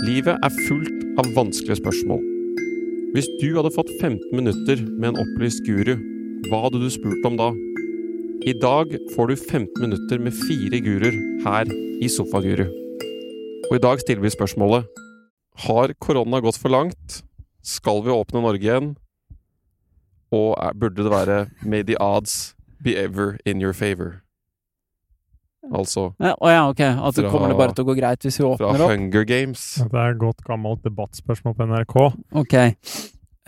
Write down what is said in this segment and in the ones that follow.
Livet er fullt av vanskelige spørsmål. Hvis du hadde fått 15 minutter med en opplyst guru, hva hadde du spurt om da? I dag får du 15 minutter med fire guruer her i Sofaguru. Og i dag stiller vi spørsmålet Har korona gått for langt? Skal vi åpne Norge igjen? Og burde det være May the odds be ever in your favor? Altså Ja, Å ja, ok. At Fra- kommer det bare til å gå greit hvis vi åpner opp? Fra Hunger Games. Det er et godt gammelt debattspørsmål på NRK. Ok.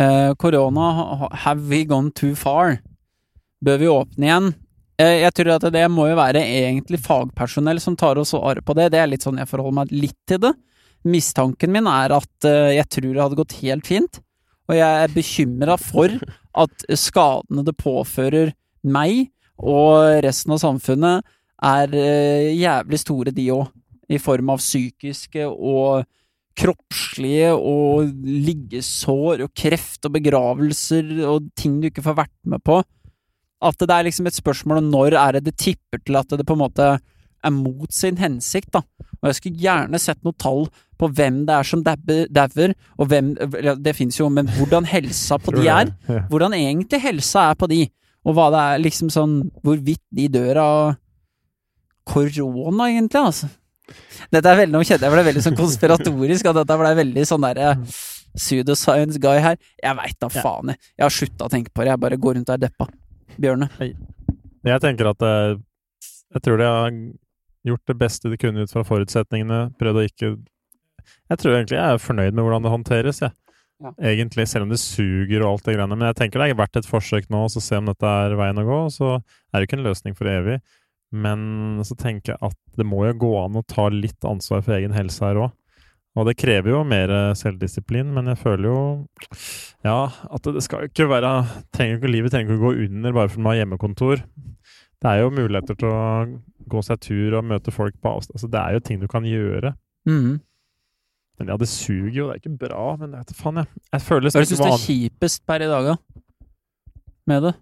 Eh, Korona, uh, have we gone too far? Bør vi åpne igjen? Uh, jeg tror at det må jo være egentlig fagpersonell som tar og svarer på det. Det er litt sånn jeg forholder meg litt til det. Mistanken min er at uh, jeg tror det hadde gått helt fint. Og jeg er bekymra for at skadene det påfører meg og resten av samfunnet, er eh, jævlig store, de òg. I form av psykiske og kroppslige og liggesår og kreft og begravelser og ting du ikke får vært med på. At det er liksom et spørsmål om når er det det tipper til at det på en måte er mot sin hensikt, da. Og jeg skulle gjerne sett noe tall på hvem det er som dauer, og hvem Det fins jo, men hvordan helsa på de er. Hvordan egentlig helsa er på de, og hva det er liksom sånn Hvorvidt de dør av korona, egentlig, altså. Dette er veldig, Nå kjente jeg ble veldig sånn konspiratorisk, at dette ble veldig sånn derre pseudoscience guy her. Jeg veit da faen, jeg. Jeg har slutta å tenke på det. Jeg bare går rundt og er deppa. Bjørne. Jeg tenker at eh, Jeg tror de har gjort det beste de kunne ut fra forutsetningene. Prøvd å ikke Jeg tror egentlig jeg er fornøyd med hvordan det håndteres, jeg. Ja. Egentlig, selv om det suger og alt det greiene. Men jeg tenker det er verdt et forsøk nå, og så se om dette er veien å gå. Og så er det ikke en løsning for evig. Men så tenker jeg at det må jo gå an å ta litt ansvar for egen helse her òg. Og det krever jo mer eh, selvdisiplin, men jeg føler jo ja, at det skal ikke være trenger ikke, Livet trenger ikke å gå under bare fordi man har hjemmekontor. Det er jo muligheter til å gå seg tur og møte folk på avstand. Altså, det er jo ting du kan gjøre. Mm. Men ja, det suger jo. Det er ikke bra, men jeg vet faen, jeg. Jeg føler Hva syns du er kjipest per i dag, da? Med det?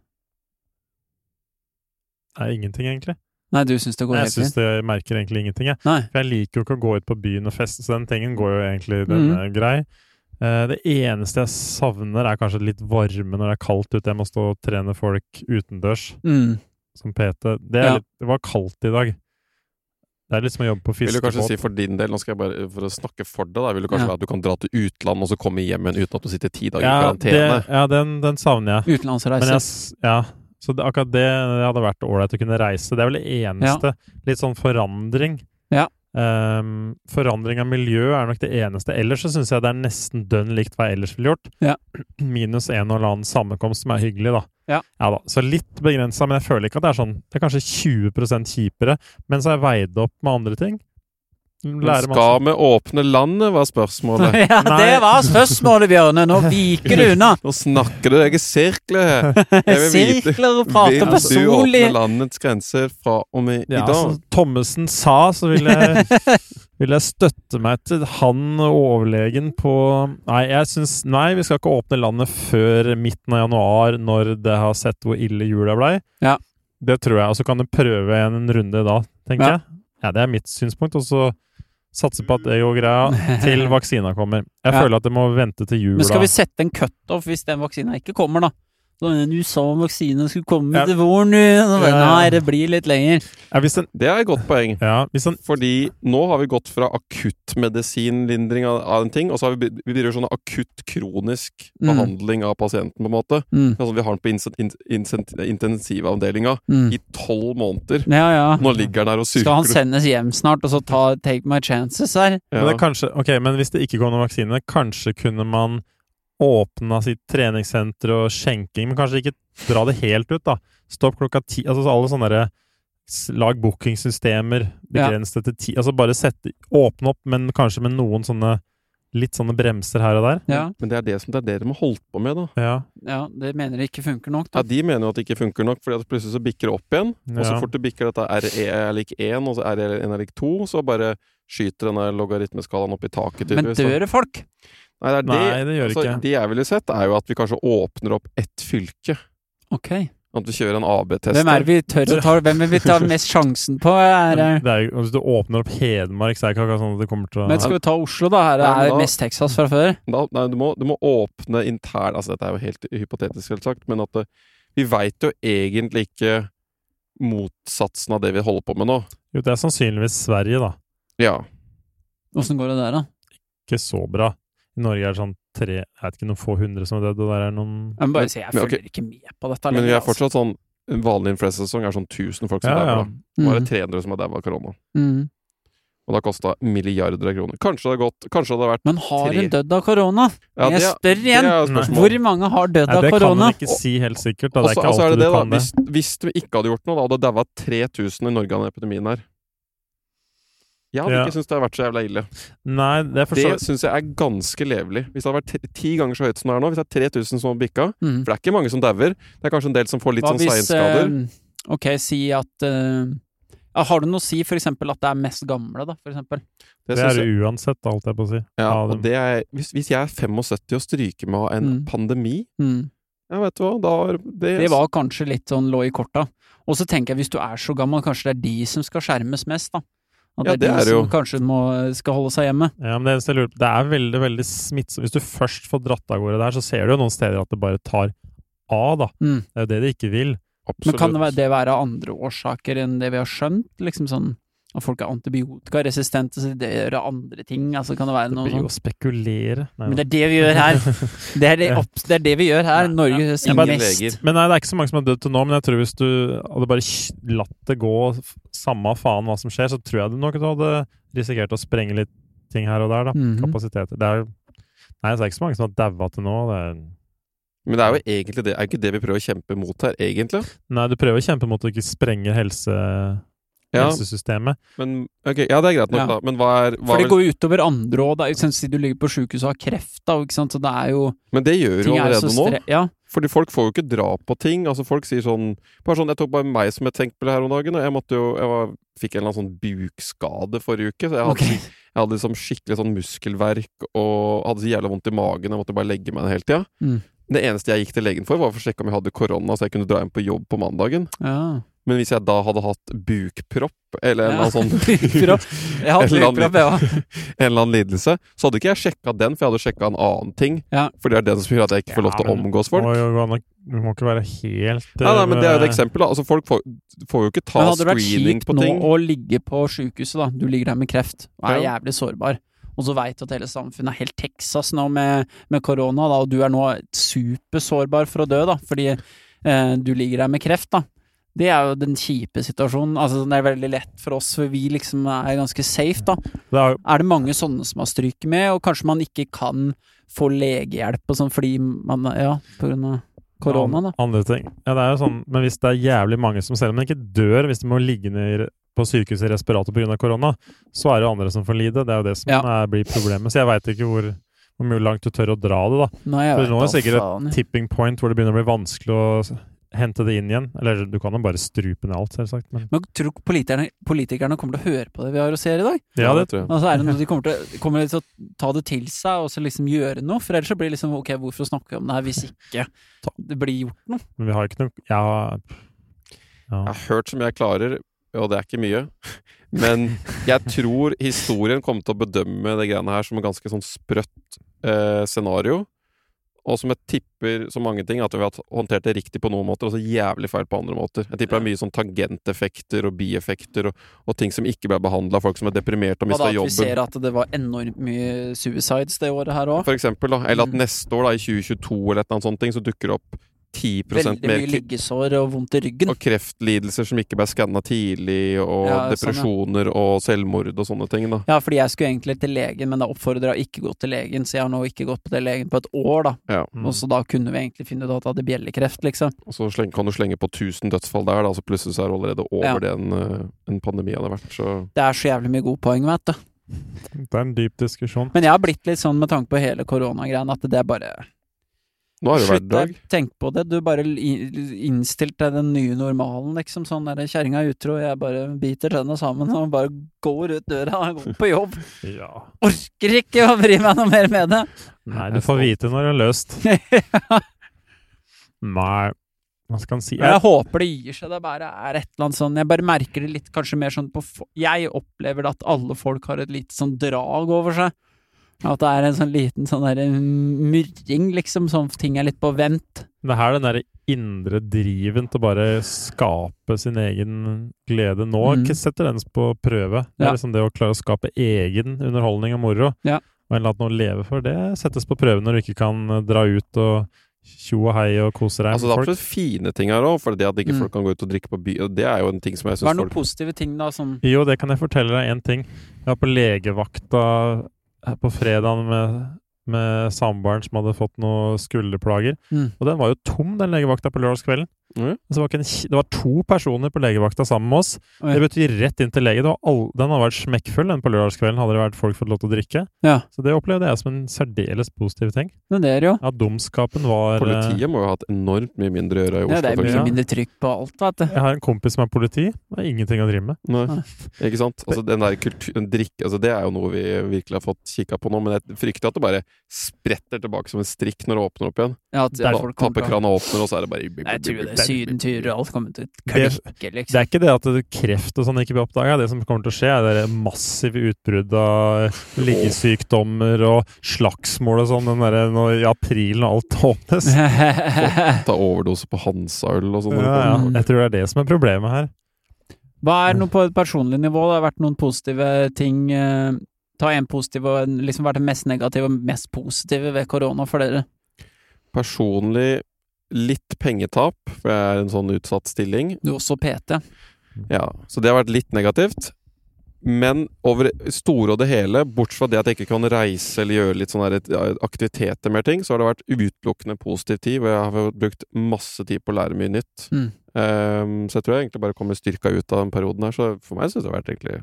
Det er ingenting, egentlig. Nei, du syns det går Jeg helt syns det merker egentlig ingenting, jeg. Nei. For jeg liker jo ikke å gå ut på byen og feste, så den tingen går jo egentlig den mm. er grei. Uh, det eneste jeg savner, er kanskje litt varme når det er kaldt ute. Jeg må stå og trene folk utendørs, Mm. som PT. Det, er Ja. litt, det var kaldt i dag. Det er litt som å jobbe på Vil du kanskje si for din del, nå skal jeg bare for å snakke for deg, da, vil du kanskje Ja. være at du kan dra til utlandet og så komme hjem igjen uten at du sitter ti dager i karantene? det, ja den, den savner jeg. Utenlandsreise. Men jeg, ja, så det, akkurat det hadde vært ålreit å kunne reise. Det er vel det eneste. Litt sånn forandring. Ja. Um, forandring av miljø er nok det eneste. Ellers så syns jeg det er nesten dønn likt hva jeg ellers ville gjort. Ja. Minus en og annen sammenkomst som er hyggelig, da. Ja. ja da. Så litt begrensa, men jeg føler ikke at det er sånn Det er kanskje 20% kjipere, men så har jeg veid opp med andre ting. Skal vi åpne landet, var spørsmålet. ja, det var spørsmålet, Bjørne! Nå viker du unna! Nå snakker du, jeg er sirkler her. Jeg vil vite- Sirkler og prater Vil du åpne landets grenser fra og med Ja, i dag? som Thommessen sa, så vil jeg, vil jeg støtte meg til han overlegen på Nei, jeg syns Nei, vi skal ikke åpne landet før midten av januar, når det har sett hvor ille jula blei. Ja. Det tror jeg. Og så kan du prøve en runde da, tenker Ja. jeg. Ja, det er mitt synspunkt. Og så satse på at det går greia til vaksina kommer. Jeg Ja. føler at det må vente til jula. Men skal vi sette en cutoff hvis den vaksina ikke kommer, da? Så, Du sa vaksinen skulle komme Ja. til våren. Nei, det blir litt lenger. ja, hvis den, Det er et godt poeng. ja, hvis den Fordi nå har vi gått fra akuttmedisinlindring av, av en ting, og så har vi, vi driver sånn akutt kronisk Mm. behandling av pasienten, på en måte. Mm. Altså, vi har den på in, in, in, intensivavdelinga Mm. i tolv måneder. Ja, ja. Nå ligger den her og Skal han sendes hjem snart, og så ta take my chances her? Men, det kanskje, okay, men hvis det ikke går noen vaksine, kanskje kunne man åpna sitt treningssenter og skjenking, men kanskje ikke dra det helt ut, da. Stopp klokka ti Altså alle sånne derre Lag bookingsystemer, begrenset ja. til ti Altså bare sette Åpne opp, men kanskje med noen sånne Litt sånne bremser her og der. Ja, Men det er det som det er det de har holdt på med, da. Ja. ja det mener de ikke funker nok. Da. Ja, De mener jo at det ikke funker nok, fordi at plutselig så bikker det opp igjen. Og så fort det bikker dette RE er lik 1, og så RE er lik 2, så bare skyter denne logaritmeskalaen opp i taket. Men tydeligvis, da. dør det folk? Nei, det, er Nei, det gjør altså, ikke. Det jeg ville sett, er jo at vi kanskje åpner opp ett fylke. Ok. At du kjører en AB-test. Hvem er det vi tør å ta Hvem vil vi ta mest sjansen på? Er, det- Det er, hvis du åpner opp Hedmark, så er det ikke akkurat sånn at det kommer til å men skal vi ta Oslo, da? Her er det mest Texas fra før. Da, nei, du, må, du må åpne intern Altså, dette er jo helt hypotetisk, selvsagt, men at det, vi veit jo egentlig ikke motsatsen av det vi holder på med nå. Jo, det er sannsynligvis Sverige, da. Ja. Åssen går det der, da? Ikke så bra. I Norge er det sånn tre Jeg vet ikke, noen få hundre som er dødd, og der er noen Jeg må bare si, jeg følger okay. ikke med på dette. Men vi er fortsatt sånn En vanlig influensasesong er sånn 1000 folk som Ja, dauer. Ja. Nå er det altså. 300 som er daua av korona. Mm. Mm. Og det har kosta milliarder av kroner. Kanskje det har gått Kanskje det har vært Men har Tre. hun dødd av korona? Ja, jeg spør det igjen. er. Hvor mange har dødd av korona? det kan man ikke si helt sikkert. Da. Og Det er ikke og så er alltid det det, du kan det. Hvis, hvis du ikke hadde gjort noe, da hadde det daua 3000 i Norge av den epidemien her. Jeg hadde Ja. ikke syntes det hadde vært så jævla ille. Nei, det så Det syns jeg er ganske levelig. Hvis det hadde vært ti- ganger så høyt som det er nå, hvis det er 3000 som har bikka Mm. For det er ikke mange som dauer. Det er kanskje en del som får litt Hva sånn seinskader. eh, Ok, si at eh, ja, Har du noe å si for eksempel at det er mest gamle, da, for eksempel? Det det er jeg- det uansett, alt jeg på å si. Ja, og det er, hvis, hvis jeg er 75 og stryker med en Mm. pandemi Mm. Ja, vet du hva, da har det, Det var kanskje litt sånn lå i korta. Og så tenker jeg, hvis du er så gammel, kanskje det er de som skal skjermes mest, da. At Ja, det er det er som jo. kanskje må, skal holde seg hjemme. Ja, men det, eneste jeg lurer på, det er veldig veldig smittsomt. Hvis du først får dratt av gårde der, så ser du jo noen steder at det bare tar av, da. Mm. Det er jo det de ikke vil. Men kan det være, det være andre årsaker enn det vi har skjønt? Liksom sånn at folk er antibiotikaresistente, så de gjør andre ting? Altså, kan det være noe sånt? å spekulere. Nei, Men det er det vi gjør her. Det er det, opp, det, er det vi gjør her. Nei, Norge ja. mest. Men nei, det er ikke så mange som har dødd til nå, men jeg tror hvis du hadde bare latt det gå, samme faen hva som skjer, så tror jeg du nok du hadde risikert å sprenge litt ting her og der, da. Mhm. Kapasiteter. Det er Nei, det er ikke så mange som har daua til nå. Det er Men det er jo egentlig det Er ikke det vi prøver å kjempe mot her, egentlig? Nei, du prøver å kjempe mot å ikke sprenge helse, Ja, helsesystemet. men okay, ja, det er greit nok, Ja. da. Men hva er hva For det går jo utover andre òg. Si du ligger på sjukehuset og har kreft, da, ikke sant? så det er jo Men det gjør jo er allerede nå. Ja. Fordi folk får jo ikke dra på ting. Altså Folk sier sånn sånn, Jeg tok bare meg som et eksempel her om dagen. Jeg jo Jeg var, fikk en eller annen sånn bukskade forrige uke. Så jeg hadde, okay. jeg hadde liksom skikkelig sånn muskelverk og hadde så jævla vondt i magen. Jeg måtte bare legge meg ned hele tida. Mm. Det eneste jeg gikk til legen for, var for å sjekke om jeg hadde korona, så jeg kunne dra hjem på jobb på mandagen. ja. Men hvis jeg da hadde hatt bukpropp, eller en eller annen sånn Jeg har annen bukpropp, en eller annen lidelse, så hadde ikke jeg sjekka den, for jeg hadde sjekka en annen ting. Ja. For det er den som gjør at jeg ikke får lov til å Ja, men- omgås folk. Må Du må ikke være helt Nei, nei, men det er jo et eh, eksempel, da. Altså, folk får, får jo ikke ta screening på Men hadde det vært kjipt nå å ligge på sjukehuset, da. Du ligger der med kreft og er Ja. jævlig sårbar. Og så veit du at hele samfunnet er helt Texas nå med, med korona, da, og du er nå supersårbar for å dø, da, fordi eh, du ligger der med kreft, da. Det er jo den kjipe situasjonen. Altså, det er veldig lett for oss, for vi liksom er ganske safe, da. Det er Er det mange sånne som har stryket med, og kanskje man ikke kan få legehjelp og sånn fordi man Ja, på grunn av korona, da. Andre ting. Ja, det er jo sånn, men hvis det er jævlig mange som selv om de ikke dør, hvis de må ligge ned på sykehuset i respirator pga. korona, så er det andre som får lide. Det er jo det som Ja. er, blir problemet. Så jeg veit ikke hvor, hvor mye langt du tør å dra det, da. Nei, For nå er det sikkert et. Tipping point hvor det begynner å bli vanskelig å hente det inn igjen. Eller du kan jo bare strupe ned alt, selvsagt. Men Men tror du politikerne, politikerne kommer til å høre på det vi har å se her i dag? ja, det, tror jeg. Altså er det noe de kommer til, kommer til å ta det til seg og så liksom gjøre noe? For ellers så blir det liksom ok, hvorfor snakke om det her hvis ikke det blir gjort noe? men vi har ikke noe Ja. ja. Jeg har hørt som jeg klarer, og det er ikke mye. Men jeg tror historien kommer til å bedømme det greiene her som et ganske sånn sprøtt eh, scenario. Og som jeg tipper så mange ting, at vi har håndtert det riktig på noen måter, og så jævlig feil på andre måter. Jeg tipper det er mye sånn tangenteffekter og bieffekter og, og ting som ikke ble behandla, folk som er deprimerte og mista jobben. Og da, at vi ser at det var enormt mye suicides det året her òg? For eksempel, da. Eller at Mm. neste år, da, i 2022 eller et eller annet sånt, ting, så dukker det opp 10 Veldig mer mye liggesår og vondt i ryggen. og kreftlidelser som ikke ble skanna tidlig, og Ja, sånn, ja. depresjoner og selvmord og sånne ting. da. Ja, fordi jeg skulle egentlig til legen, men da oppfordra ikke gå til legen, så jeg har nå ikke gått på det legen på et år, da. Ja. Mm. Og så da kunne vi egentlig finne ut at jeg hadde bjellekreft, liksom. Og så sleng, kan du slenge på 1000 dødsfall der, da, så plutselig så er det allerede over Ja. det en, eh, en pandemi hadde vært. Så Det er så jævlig mye gode poeng, vet du. Det er en dyp diskusjon. Men jeg har blitt litt sånn med tanke på hele koronagreien at det er bare nå har det Slutt hverdag. å tenke på det. Du bare innstilt deg den nye normalen, liksom. Sånn der kjerringa er utro, jeg bare biter tenna sammen og bare går ut døra, og går på jobb. Ja. Orker ikke å bry meg noe mer med det. Nei, du får vite når det er løst. Nei. Hva skal man si? Jeg, jeg håper det gir seg. Det bare er et eller annet sånn Jeg bare merker det litt kanskje mer sånn på Jeg opplever at alle folk har et lite sånn drag over seg. At det er en sånn liten sånn derre murring, liksom. Sånn ting er litt på vent. Det er den derre indre driven til å bare skape sin egen glede nå. Mm. Setter den på prøve. Det er Ja. liksom det å klare å skape egen underholdning og moro. Ja. Og en eller annen å leve for, det settes på prøve når du ikke kan eh, dra ut og tjo og hei og kose deg Altså, det er absolutt fine ting her òg, for det at ikke Mm. folk kan gå ut og drikke på by, og det er jo en ting som jeg Hva er noen folk positive ting, da, som Jo, det kan jeg fortelle deg én ting. Jeg var på legevakta på fredagen med, med samboeren som hadde fått noen skulderplager. Mm. Og den var jo tom, den legevakta på lørdagskvelden. Så det, var ikke en, det var to personer på legevakta sammen med oss. Oi. Det betyr rett inn til lege. Det var all, den hadde vært smekkfull, den på lørdagskvelden, hadde det vært folk fått lov til å drikke. Ja, Så det opplevde jeg som en særdeles positiv ting. men det er jo Ja, dumskapen var eh, Politiet må jo ha hatt enormt mye mindre å gjøre i Oslo. ja, Det er mye faktisk. mindre trykk på alt, vet du. Jeg har en kompis som er politi. Det er ingenting å drive med. Nei. Nei. Ikke sant? Altså, den der kultur, den drikke, altså, det er jo noe vi virkelig har fått kikka på nå, men jeg frykter at det bare spretter tilbake som en strikk når det åpner opp igjen. Ja, at Derfor folk kommer til å- Tappekrana åpner, og så er det bare Jeg tror det er sydenturer og alt kommer til å Det- liksom. Det liksom. er ikke det at kreft og sånn ikke blir oppdaga. Det som kommer til å skje, er det massive utbrudd av liggesykdommer og slagsmål og sånn den derre i april når alt åpnes. Ta overdose på Hansa-øl og sånn. Ja, ja. Jeg tror det er det som er problemet her. Hva er noe på et personlig nivå? Det har vært noen positive ting eh, Ta en positiv og liksom vært det mest negative og mest positive ved korona for dere. Personlig litt pengetap, for jeg er en sånn utsatt stilling. Du er også PT. Ja, så det har vært litt negativt. Men over store og det hele, bortsett fra det at jeg ikke kan reise eller gjøre litt sånne aktiviteter mer ting, så har det vært utelukkende positiv tid, hvor jeg har brukt masse tid på å lære mye nytt. Mm. Um, så jeg tror jeg egentlig bare kommer styrka ut av den perioden her. Så for meg syns det har vært egentlig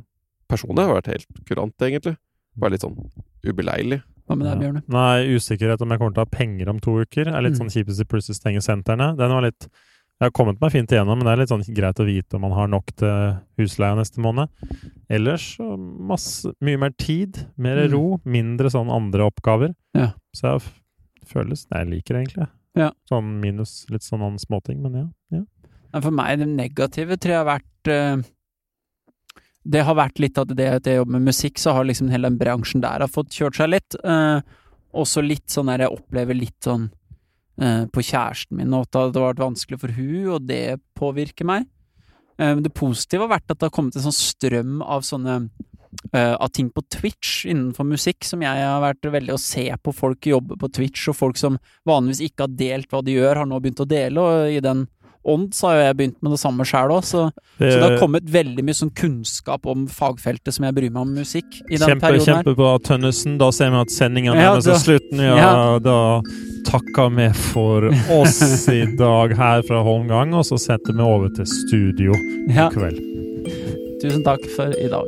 Personlig har vært helt kurant, egentlig. Bare litt sånn ubeleilig. Hva med deg. Bjørne? Nei, usikkerhet om jeg kommer til å ha penger om to uker, er litt Mm. sånn kjipest i plutselig stenger sentrene. Den var litt Jeg har kommet meg fint igjennom, men det er litt sånn greit å vite om man har nok til husleia neste måned. Ellers masse, mye mer tid, mer Mm. ro, mindre sånn andre oppgaver. Ja. Så jeg føles Nei, jeg liker det egentlig. Ja. Sånn minus litt sånn småting, men ja. ja. For meg, det negative tror jeg har vært eh, Det har vært litt at det at jeg jobber med musikk, så har liksom hele den bransjen der har fått kjørt seg litt. Eh, også litt sånn der jeg opplever litt sånn eh, på kjæresten min, og at det har vært vanskelig for hun, og det påvirker meg. Eh, det positive har vært at det har kommet en sånn strøm av sånne eh, av ting på Twitch innenfor musikk, som jeg har vært veldig å se på folk jobbe på Twitch, og folk som vanligvis ikke har delt hva de gjør, har nå begynt å dele, og i den ånd så har jo jeg begynt med det samme sjæl òg, så, så det har kommet veldig mye sånn kunnskap om fagfeltet som jeg bryr meg om musikk i den Kjempe, perioden kjempebra, Tønnesen. Da ser vi at sendinga Ja, nærmer seg slutten. Ja, ja. Da takker vi for oss i dag her fra Holmgang, og så setter vi over til studio i Ja, kveld. tusen takk for i dag.